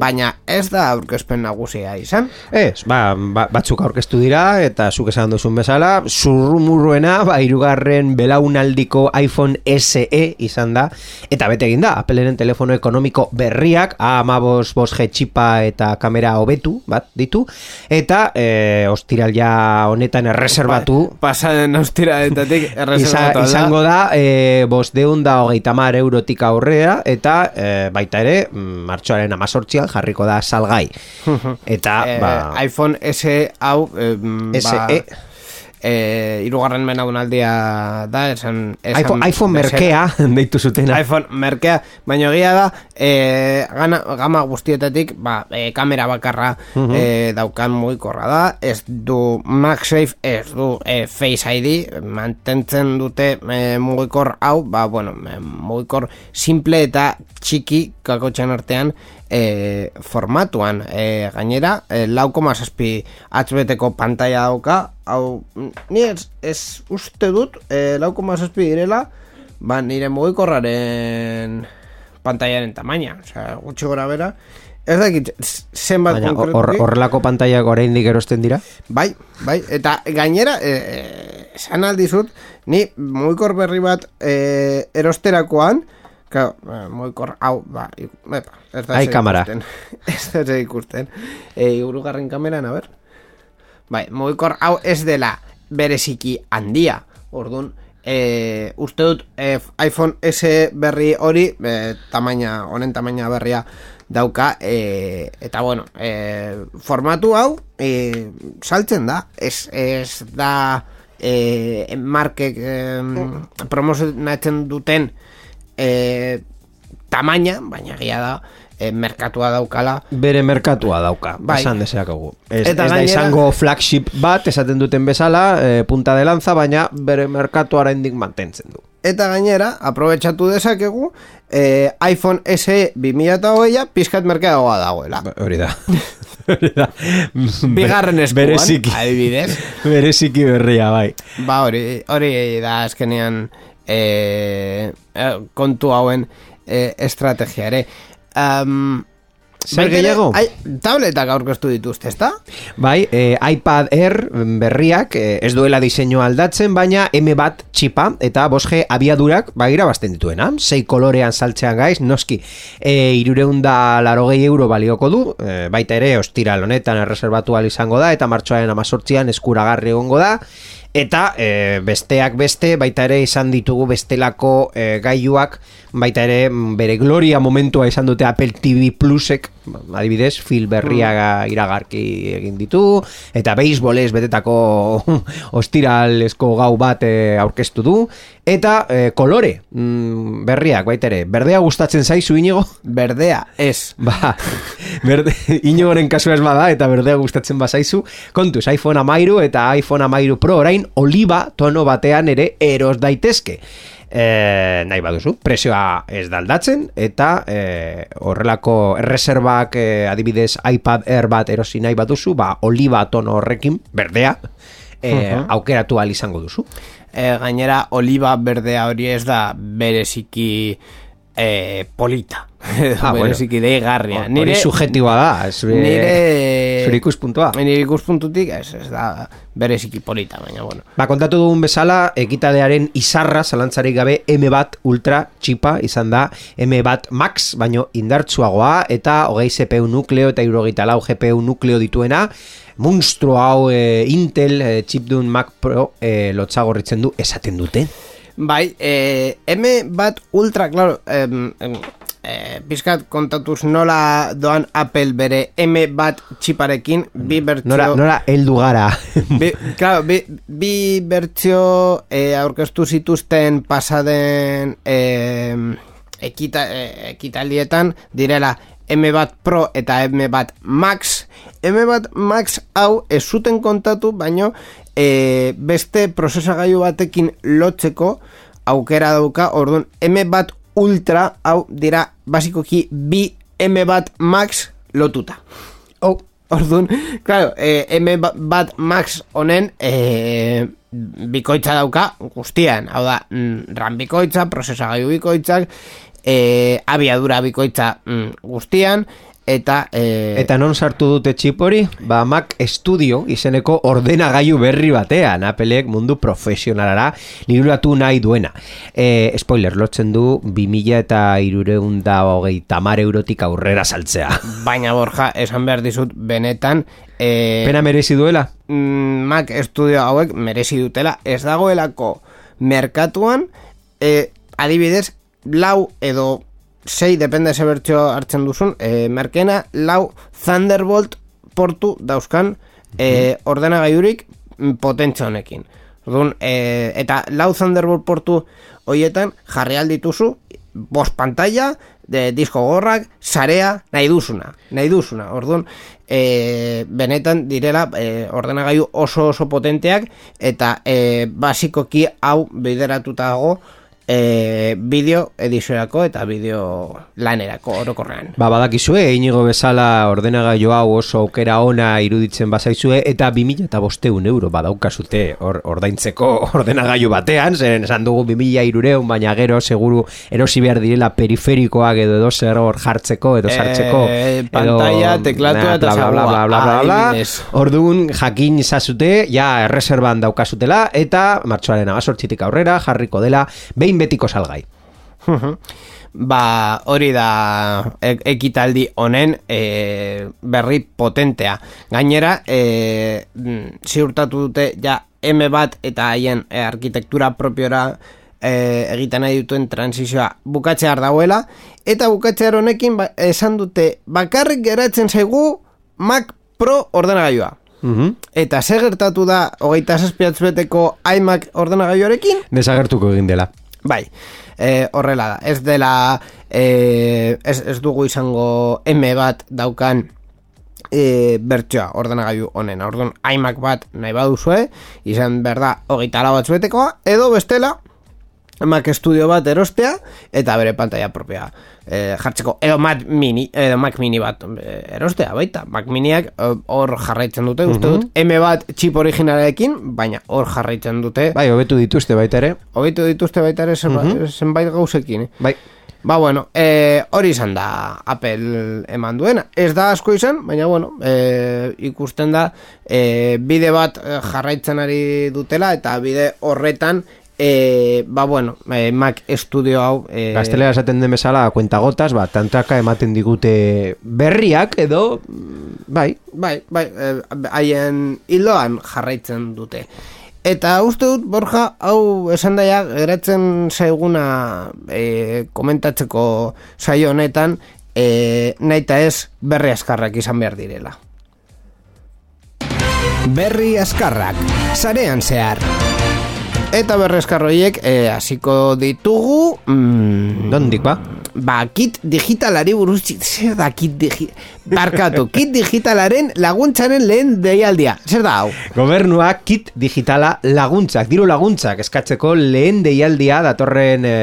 baina ez da aurkezpen nagusia izan. Ez, ba, ba, batzuk aurkeztu dira eta zuk esan duzun bezala, zurrumurruena, ba, irugarren belaunaldiko iPhone SE izan da, eta bete egin da, Appleren telefono ekonomiko berriak, A15 5G txipa eta kamera hobetu, bat, ditu, eta e, ostiral ja honetan erreserbatu, Pasaden austiraetatik Iza, erreserbatu izango da, e, bosteun da hogeita mar eurotik aurrea, eta e, baita ere, mm, martxoaren amazortzian jarriko da salgai. Eta, Eh, ba, iPhone SE hau em, SE. ba, eh, irugarren menaunaldia da esan, esan iPhone, iPhone merkea, deitu zutena. iPhone merkea, baina egia da e, gana, gama guztietatik ba, e, kamera bakarra e, daukan mugikorra da. Ez du MagSafe ez du e, Face ID mantentzen dute e, mugikor hau ba, bueno, e, mugikor simple eta txiki kakotxan artean e, formatuan e, gainera e, lau koma zazpi HBTko pantalla dauka hau, ni ez, ez uste dut e, lau koma zazpi direla ba, nire mugikorraren pantaiaren tamaina, osea, gutxi gora bera ez dakit zenbat Baina konkretuki. horrelako pantaiak oraindik erosten dira. Bai, bai, eta gainera, e, e, esan aldizut, ni mugikor berri bat e, erosterakoan, Claro, eh, mugikor hau, ba, epa, ez da Ai, kamera. ez da zer ikusten. E, irugarren kameran, a ber. Bai, mugikor hau ez dela bereziki handia. Orduan, e, uste dut e, iPhone S berri hori, e, tamaina, honen tamaina berria dauka, e, eta bueno, e, formatu hau e, saltzen da, ez, ez da e, markek e, promozionatzen duten e, tamaina, baina egia da, e, merkatua daukala, Bere merkatua dauka, Bai. esan deseakagu. Ez, Eta ez da izango flagship bat, esaten duten bezala, e, punta de lanza, baina bere merkatua oraindik mantentzen du. Eta gainera, aprobetxatu dezakegu, eh, iPhone SE 2008a pizkat merkeagoa dagoela. Ba, Hori da. Hori da. Bigarren eskuan, Bereziki. adibidez. Bereziki berria, bai. Ba, hori, hori da azkenean eh, kontu hauen eh, estrategia ere. Um, Zer gehiago? Tabletak aurkeztu dituzte, ezta? Bai, e, iPad Air berriak e, ez duela diseinua aldatzen, baina M bat txipa eta 5G abiadurak ba irabazten dituena. Sei kolorean saltzean gaiz, noski e, irureunda larogei euro balioko du, e, baita ere ostiral honetan erreserbatu izango da, eta martxoaren amazortzian eskuragarri egongo da, Eta e, besteak beste, baita ere izan ditugu bestelako e, gailuak, baita ere mm, bere gloria momentua izan dute Apple TV Plusek, adibidez, Phil berriaga iragarki egin ditu, eta beisbolez betetako ostiralesko gau bat e, aurkeztu du, eta e, kolore mm, berriak, baita ere, berdea gustatzen zaizu inigo? Berdea, ez. Ba, berde, inigoren kasua ez bada eta berdea gustatzen bazaizu. Kontuz, iPhone amairu eta iPhone amairu Pro orain oliba tono batean ere eros daitezke. E, nahi baduzu, presioa ez da aldatzen eta e, horrelako erreserbak e, adibidez iPad Air bat erosi nahi baduzu, ba oliba tono horrekin, berdea, e, aukeratu ahal izango duzu. E, gainera, oliba berdea hori ez da bereziki e, polita. Ah, bueno. bereziki deigarria. Hori subjetiboa da, ez, e, nire... zure ikuspuntua. Nire ikuspuntutik ez, ez da bereziki polita, baina bueno. Ba, kontatu dugun bezala, ekitadearen izarra, zalantzarik gabe, M bat ultra txipa izan da, M bat max, baino indartsuagoa, eta hogei CPU nukleo eta irogeita lau GPU nukleo dituena, monstro hau e, Intel e, chipdun Mac Pro e, lotzagorritzen du esaten dute. Bai, eh, M bat ultra, claro, em, em, eh, pizkat kontatuz nola doan Apple bere M bat txiparekin, bi bertzio... Nora, nora heldu gara. Bi, claro, bi, bi bertzio eh, aurkeztu zituzten pasaden eh, ekita, eh, ekitaldietan direla M bat Pro eta M bat Max M bat Max hau ez zuten kontatu baino eh, beste prozesagailu batekin lotzeko aukera dauka orduan M bat Ultra hau dira basikoki bi M bat Max lotuta. Oh, Orduan, claro, eh, M bat Max honen eh, bikoitza dauka guztian. Hau da, mm, RAM bikoitza, prozesagailu bikoitzak, eh, abiadura bikoitza mm, guztian, eta... Eh, Eta non sartu dute txip hori? Ba, Mac Studio izeneko ordenagailu berri batean, Appleek mundu profesionalara liburatu nahi duena. E, spoiler, lotzen du 2000 eta irureun da hogei tamar eurotik aurrera saltzea. Baina Borja, esan behar dizut, benetan... Eh, Pena merezi duela? mm, Mac Studio hauek merezi dutela ez dagoelako merkatuan eh, adibidez lau edo sei depende ze bertxo hartzen duzun eh, merkena lau Thunderbolt portu dauzkan eh, ordenagailurik mm, potentzia honekin Orduan, eh, eta lau Thunderbolt portu hoietan jarri aldituzu bost pantalla, de disko gorrak, sarea, nahi duzuna, nahi duzuna. Orduan, e, benetan direla e, ordenagailu oso oso potenteak eta e, basikoki hau bideratuta dago e, bideo ediziorako eta bideo lanerako orokorrean. Ba, badakizue, inigo bezala ordenagailu hau oso aukera ona iruditzen bazaizue, eta 2000 eta bosteun euro badaukazute or, ordaintzeko ordenagailu batean, zeren esan dugu 2000 irureun, baina gero seguru erosi behar direla periferikoak edo edo zer hor jartzeko edo sartzeko. Eh, pantalla, teklatua eta bla, bla, bla, bla, bla, bla. Orduan jakin izazute, ja erreserban daukazutela, eta martxoaren amazortzitik aurrera jarriko dela behin betiko salgai. ba hori da ekitaldi honen e, berri potentea. Gainera, e, mm, ziurtatu dute ja M bat eta haien e, arkitektura propiora e, egiten nahi dutuen transizioa bukatzear dagoela, eta bukatzear honekin ba, esan dute bakarrik geratzen zaigu Mac Pro ordenagailua. Mhm. Eta ze gertatu da hogeita zazpiatz beteko iMac ordenagailuarekin? Desagertuko egin dela. Bai, e, horrela da. Ez dela, e, ez, ez dugu izango M bat daukan e, bertsoa ordenagailu honen. Orduan, iMac bat nahi baduzue, izan berda hogeita lau bat betekoa, edo bestela, Mac Studio bat erostea, eta bere pantalla propia e, jartzeko, edo Mac Mini, edo Mac Mini bat e, erostea, baita. Mac Miniak e, hor jarraitzen dute, uste dut, M bat chip originalarekin, baina hor jarraitzen dute, Bai, hobetu dituzte baita ere. hobitu dituzte baita ere zenbait, zenbait gauzekin. eh? Bai. Ba, bueno, e, hori izan da Apple eman duena. Ez da asko izan, baina, bueno, e, ikusten da e, bide bat jarraitzen ari dutela, eta bide horretan, e, ba, bueno, e, Mac Studio hau... E, Gaztelera esaten den bezala, kuentagotas, ba, tantaka ematen digute berriak edo, mm, bai, Bai, bai, eh, haien hildoan jarraitzen dute. Eta uste dut, Borja, hau esan daia, geratzen zaiguna e, komentatzeko saio honetan, e, nahi eta ez berri askarrak izan behar direla. Berri askarrak, sarean zehar. Eta berri askarroiek e, hasiko ditugu... Mm, dondik ba? ba, kit digitalari buruz zer da kit digi... Barkatu, kit digitalaren laguntzaren lehen deialdia. Zer da hau? Gobernuak kit digitala laguntzak, diru laguntzak eskatzeko lehen deialdia datorren, e,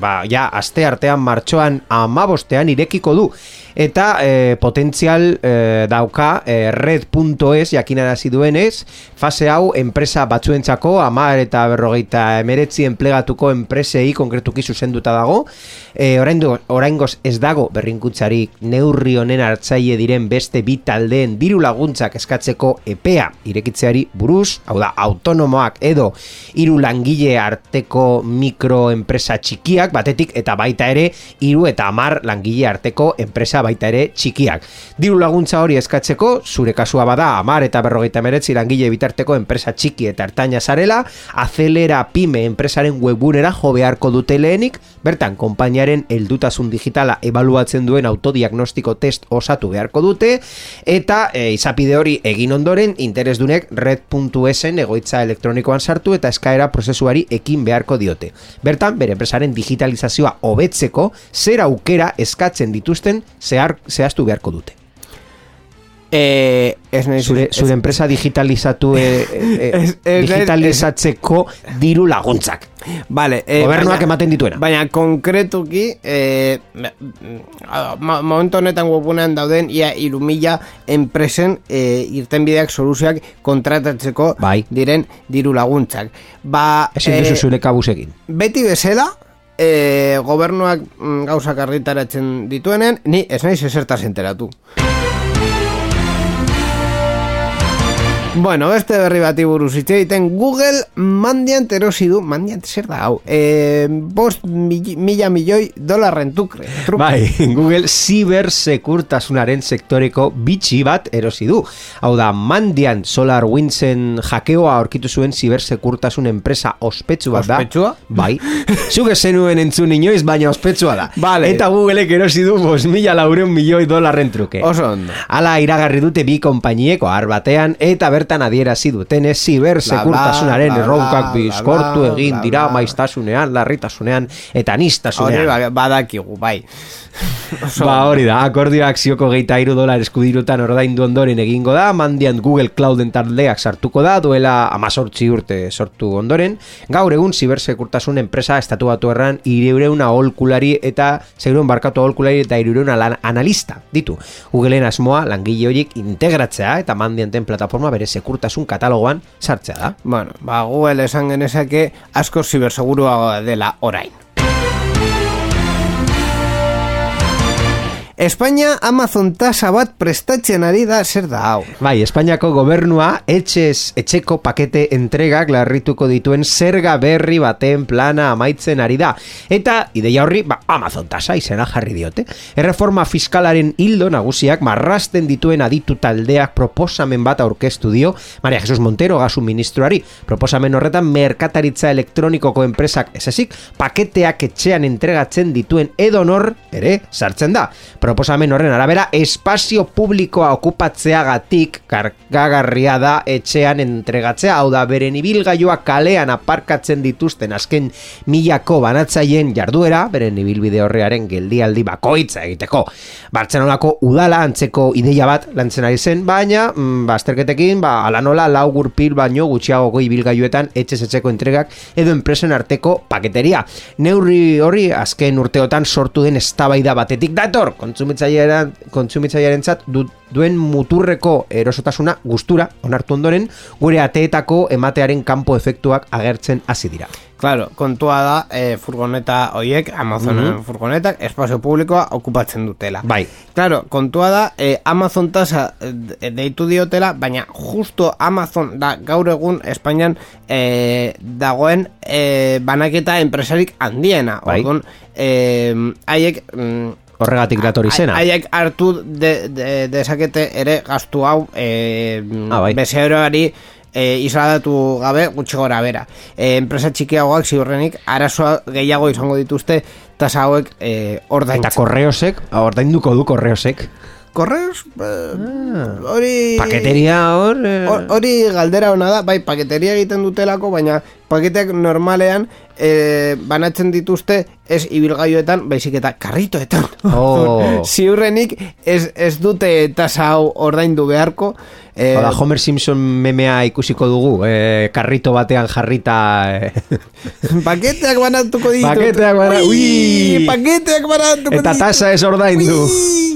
ba, ja, aste artean martxoan amabostean irekiko du. Eta e, potentzial e, dauka e, red.es jakinarazi duenez, fase hau enpresa batzuentzako, amar eta berrogeita emeretzi enplegatuko enpresei konkretuki zuzenduta dago. E, oraingo, oraingoz ez dago berrinkutzarik neurri honen hartzaile diren beste bi taldeen diru laguntzak eskatzeko epea irekitzeari buruz, hau da, autonomoak edo hiru langile arteko mikroenpresa txikiak batetik eta baita ere hiru eta hamar langile arteko enpresa baita ere txikiak. Diru laguntza hori eskatzeko, zure kasua bada hamar eta berrogeita meretzi langile bitarteko enpresa txiki eta ertaina zarela, azelera pyme enpresaren webunera jo beharko dute lehenik, bertan konpainiaren heldutasun digitala ebaluatzen duen autodiagnostiko test osatu beharko dute, eta e, izapide hori egin ondoren interesdunek red.esen egoitza elektronikoan sartu eta eskaera prozesuari ekin beharko diote. Bertan, bere enpresaren digitalizazioa hobetzeko zer aukera eskatzen dituzten zehar, zehaztu beharko dute. Eh, ez nahi Zure, zure enpresa digitalizatu e, e, Ez- ez- digitalizatzeko diru laguntzak. Vale, eh, Gobernuak baina- ematen dituena. Baina konkretuki, eh, ma, momentu honetan webunean dauden ia iru mila enpresen eh, irtenbideak soluzioak kontratatzeko Bai. diren diru laguntzak. Ba, Ezin duzu zure kabusekin. beti bezala, eh, gobernuak mm, gauzak argitaratzen dituenean, ni ez naiz esertaz enteratu. Bueno, beste berri bati buruz hitz egiten Google mandiant erosi du, mandiant zer da hau, e, bost mi- mila milioi dolarren tukre. truke. Bai, Google zibersekurtasunaren sektoreko bitxi bat erosi du. Hau da, Mandiant Solar Windsen jakeoa aurkitu zuen zibersekurtasun enpresa ospetsu bat da. Ospetsua? Bai. Zuk zenuen entzun inoiz, baina ospetsua da. Vale. Eta Googleek erosi du bos mila laureun milioi dolarren truke. Oso ondo. Hala iragarri dute bi konpainieko har batean eta bertan adierazi dutenez zibersekurtasunaren erronkak bizkortu egin dira maiztasunean, larritasunean eta Hori nistasunean. ba- badakigu, bai. Ba hori da, akordioa akzioko geita iru dolar eskudirutan ordaindu ondoren egingo da, mandian Google Clouden taldeak sartuko da, duela amazortzi urte sortu ondoren, gaur egun zibersekurtasun enpresa estatu batu erran ireun aholkulari eta zeireun barkatu aholkulari eta ireun analista ditu. Googleen asmoa langile horiek integratzea eta mandianten plataforma bere sekurtasun katalogoan sartzea da. Bueno, ba, Google esan genezake asko ziberseguruagoa dela orain. Espainia Amazon tasa bat prestatzen ari da zer da hau. Bai, Espainiako gobernua etxez etxeko pakete entregak larrituko dituen zerga berri baten plana amaitzen ari da. Eta ideia horri, ba, Amazon tasa izena jarri diote. Erreforma fiskalaren hildo nagusiak marrasten dituen aditu taldeak proposamen bat aurkeztu dio Maria Jesus Montero gasu ministroari. Proposamen horretan merkataritza elektronikoko enpresak esezik paketeak etxean entregatzen dituen edonor ere sartzen da. Proposamen horren arabera espazio publikoa okupatzeagatik kargagarria da etxean entregatzea, hau da beren ibilgailua kalean aparkatzen dituzten azken milako banatzaileen jarduera, beren ibilbide horrearen geldialdi bakoitza egiteko. Bartzenolako udala antzeko ideia bat lantzen ari zen, baina mm, bazterketekin, ba, ala nola lau gurpil baino gutxiagoko ibilgailuetan etxez etxeko entregak edo enpresen arteko paketeria. Neurri hori azken urteotan sortu den eztabaida batetik dator, kontsumitzailearentzat du, duen muturreko erosotasuna gustura onartu ondoren gure ateetako ematearen kanpo efektuak agertzen hasi dira. Claro, kontua da eh, furgoneta hoiek, Amazonen furgonetak, espazio publikoa okupatzen dutela. Bai. Claro, kontua da, eh, Amazon tasa eh, deitu diotela, baina justo Amazon da gaur egun Espainian eh, dagoen eh, banaketa enpresarik handiena. Bai. Orduan, eh, haiek... mm, Horregatik dator izena. Haiek hartu de, de, dezakete ere gastu hau eh, Ah, bai. bezeroari e, isladatu gabe gutxi gora bera. E, enpresa txikiagoak ziurrenik arazoa gehiago izango dituzte tasa hauek e, Eta ordaintzen. korreosek, ordainduko du korreosek. Korreos, eh, hori... Paketeria hor... eh, Hor- Hori galdera ona da, bai, paketeria egiten dutelako, baina paketeak normalean e, banatzen dituzte ez ibilgailuetan, baizik eta karritoetan. Oh. Ziurrenik ez, ez dute tasa hau ordaindu beharko. E, Hola, Homer Simpson memea ikusiko dugu, eh, karrito batean jarrita... Eh. paketeak banatuko ditut. Paketeak bana- Ui, Ui! paketeak banatuko Eta ditut. tasa ez ordaindu. Ui!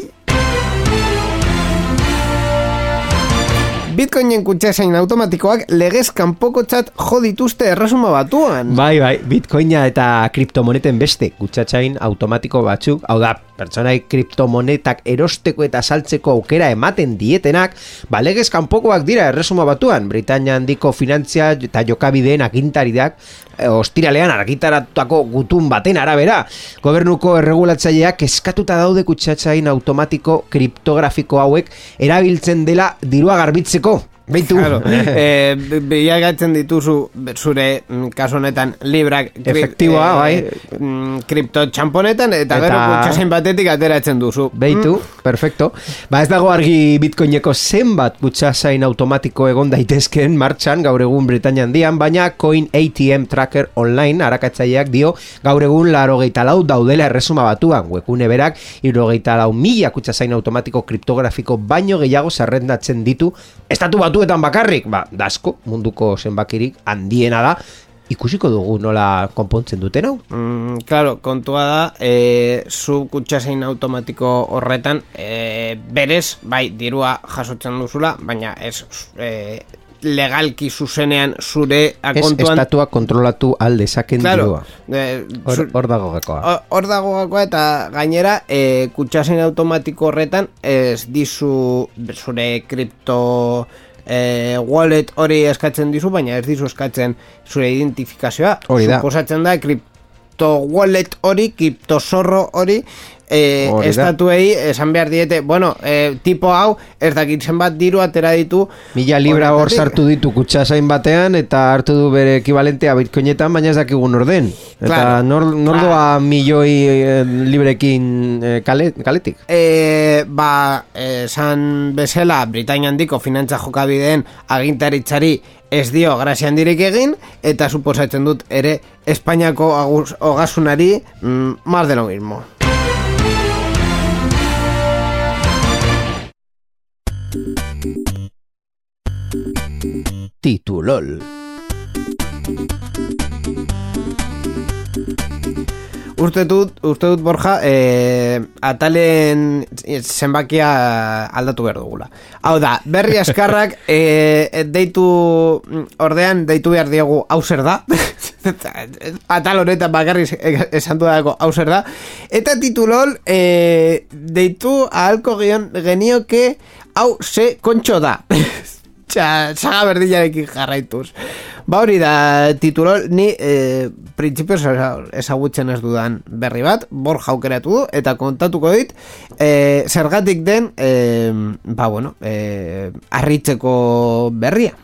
Bitcoinen kutxasain automatikoak legez kanpokotzat jo dituzte erresuma batuan. Bai, bai, bitcoina eta kriptomoneten beste kutsatzain automatiko batzuk, hau da, pertsonai kriptomonetak erosteko eta saltzeko aukera ematen dietenak, ba, legez kanpokoak dira erresuma batuan, Britania handiko finantzia eta jokabideen agintaridak, eh, ostiralean argitaratutako gutun baten arabera. Gobernuko erregulatzaileak eskatuta daude kutsatzain automatiko kriptografiko hauek erabiltzen dela dirua garbitzeko. Beitu. Claro, eh, bilagatzen dituzu zure mm, kasu honetan librak kri- Efektiboa, bai. mm, kripto txamponetan eta, Eta- gero kutxasein batetik ateratzen duzu. Beitu, perfecto. Ba ez dago argi bitcoineko zenbat kutsasain automatiko egon daitezken martxan gaur egun Britania handian, baina Coin ATM Tracker Online arakatzaileak dio gaur egun laro lau daudela erresuma batuan. Webune berak irogeita lau mila kutsasain automatiko kriptografiko baino gehiago zerrendatzen ditu estatu batuetan bakarrik. Ba, dasko, munduko zenbakirik handiena da. Ikusiko dugu nola konpontzen duten hau. Mm, claro, kontua da, e, zu kutxasein automatiko horretan, e, berez, bai, dirua jasotzen duzula, baina ez e, legalki zuzenean zure Ez akontuan... estatua kontrolatu alde zaken Claro, dirua. e, Hor, hor dago gakoa. Ho- Hor dago gakoa eta gainera e, kutxasein automatiko horretan ez dizu zure kripto e, wallet hori eskatzen dizu, baina ez dizu eskatzen zure identifikazioa. Hori da. Suposatzen da kripto wallet hori, kripto zorro hori, e, estatuei esan behar diete, bueno, e, tipo hau, ez dakit zenbat diru atera ditu. Mila libra hor sartu ditu kutsasain batean eta hartu du bere ekibalentea bitcoinetan, baina ez dakigun orden. Eta Claro. nor, nor Claro. doa milioi eh, librekin eh, kale, kaletik. E, ba, esan bezala Britainia handiko finantza jokabideen agintaritzari ez dio grazia handirik egin eta suposatzen dut ere Espainiako agus, ogasunari mm, más de lo mismo. Titulol. Uste dut, uste dut Borja, e, atalen zenbakia aldatu behar dugula. Hau da, berri askarrak e, deitu ordean deitu behar diegu hau zer da. Atal honetan bakarri esan dudako hau zer da. Eta titulol e, deitu ahalko gion genioke hau ze kontxo da. Txa, saga berdinarekin jarraituz. Ba hori da titulol, ni e, printzipioz ezagutzen ez dudan berri bat, bor jaukeratu du, eta kontatuko dit, e, zergatik den, e, ba bueno, e, arritzeko berria.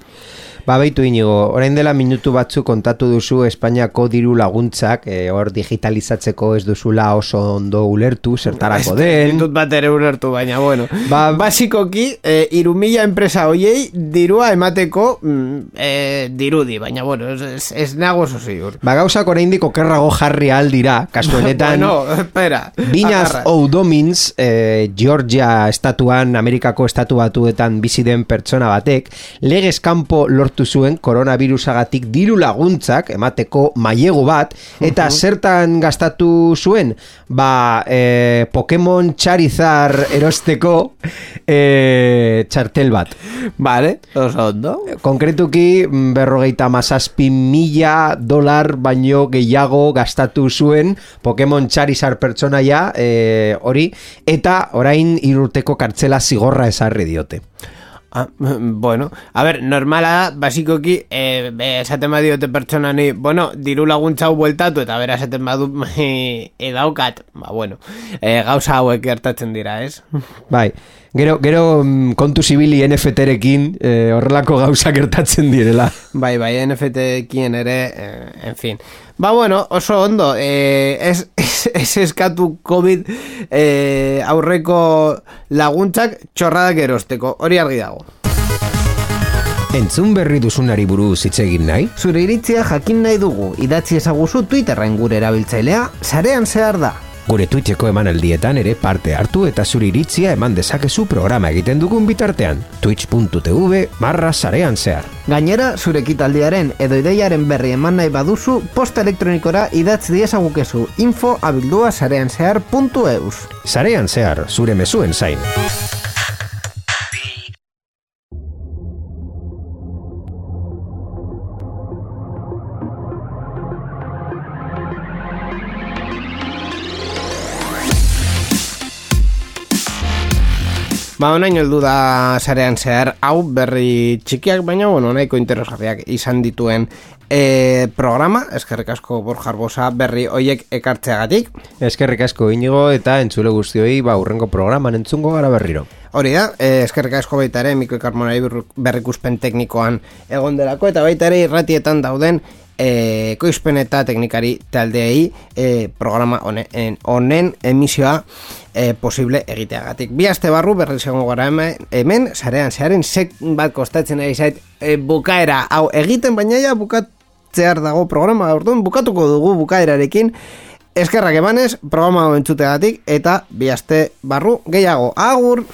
Ba, beitu inigo, orain dela minutu batzu kontatu duzu Espainiako diru laguntzak, eh, hor digitalizatzeko ez duzula oso ondo ulertu, zertarako den. Ditut bat ere ulertu, baina bueno. Ba- Basikoki, e, irumila enpresa hoiei dirua emateko mm, e, dirudi, baina bueno, ez, ez, ez nago oso ziur. Ba, gauzak oraindik okerrago jarri aldira, kasu honetan... bueno, espera. Binaz. O'Domins, eh, Georgia estatuan, Amerikako estatu batuetan bizi den pertsona batek, legez kanpo lortu zuen koronavirusagatik diru laguntzak emateko mailegu bat, eta zertan gastatu zuen? Ba, eh, Pokemon Charizard erosteko eh, txartel bat. Vale, oso ondo. Konkretuki mm, berrogeita mazazpi mila dolar baino gehiago gastatu zuen Pokemon Charizard pertsonaia eh, hori eta orain irurteko kartzela zigorra esarri diote. Ah, bueno, a ver, normala da, basikoki, eh, be, esaten badiote pertsona ni, bueno, diru laguntza hau bueltatu, eta bera esaten badu eh, edaukat, ba, bueno, eh, gauza hauek gertatzen dira, ez? Bai, gero, gero mm, kontu zibili NFT-rekin eh, horrelako gauza gertatzen direla. Bai, bai, NFT-kien ere, eh, en fin. Ba, bueno, oso ondo, eh, ez, ez, ez eskatu COVID eh, aurreko laguntzak txorradak erosteko, hori argi dago. Entzun berri duzunari buruz hitz egin nahi? Zure iritzia jakin nahi dugu, idatzi ezaguzu Twitterren gure erabiltzailea, sarean zehar da. Gure Twitcheko emanaldietan ere parte hartu eta zure iritzia eman dezakezu programa egiten dugun bitartean. Twitch.tv barra sarean zehar. Gainera, zure ekitaldiaren edo ideiaren berri eman nahi baduzu, posta elektronikora idatz diezagukezu info abildua sarean zehar.eus. Sarean zehar, zure mezuen zain. Ba, onain heldu da sarean zehar, hau berri txikiak, baina, bueno, nahiko interesgarriak izan dituen e, programa, eskerrik asko Borja berri hoiek ekartzeagatik. Eskerrik asko inigo eta entzule guztioi ba urrengo programan entzungo gara berriro. Hori da, e, eskerrik asko baita ere Miko Karmonari berrikuspen teknikoan egon delako eta baita ere irratietan dauden e, koizpen eta teknikari taldeei e, programa honen, honen emisioa e, posible egiteagatik. Bi aste barru berri segongo gara hemen, hemen zarean, zearen sek bat kostatzen ari zait e, bukaera, hau egiten baina ja bukatzear dago programa orduan bukatuko dugu bukaerarekin eskerrak emanez programa entzutegatik eta bi aste barru gehiago. Agur!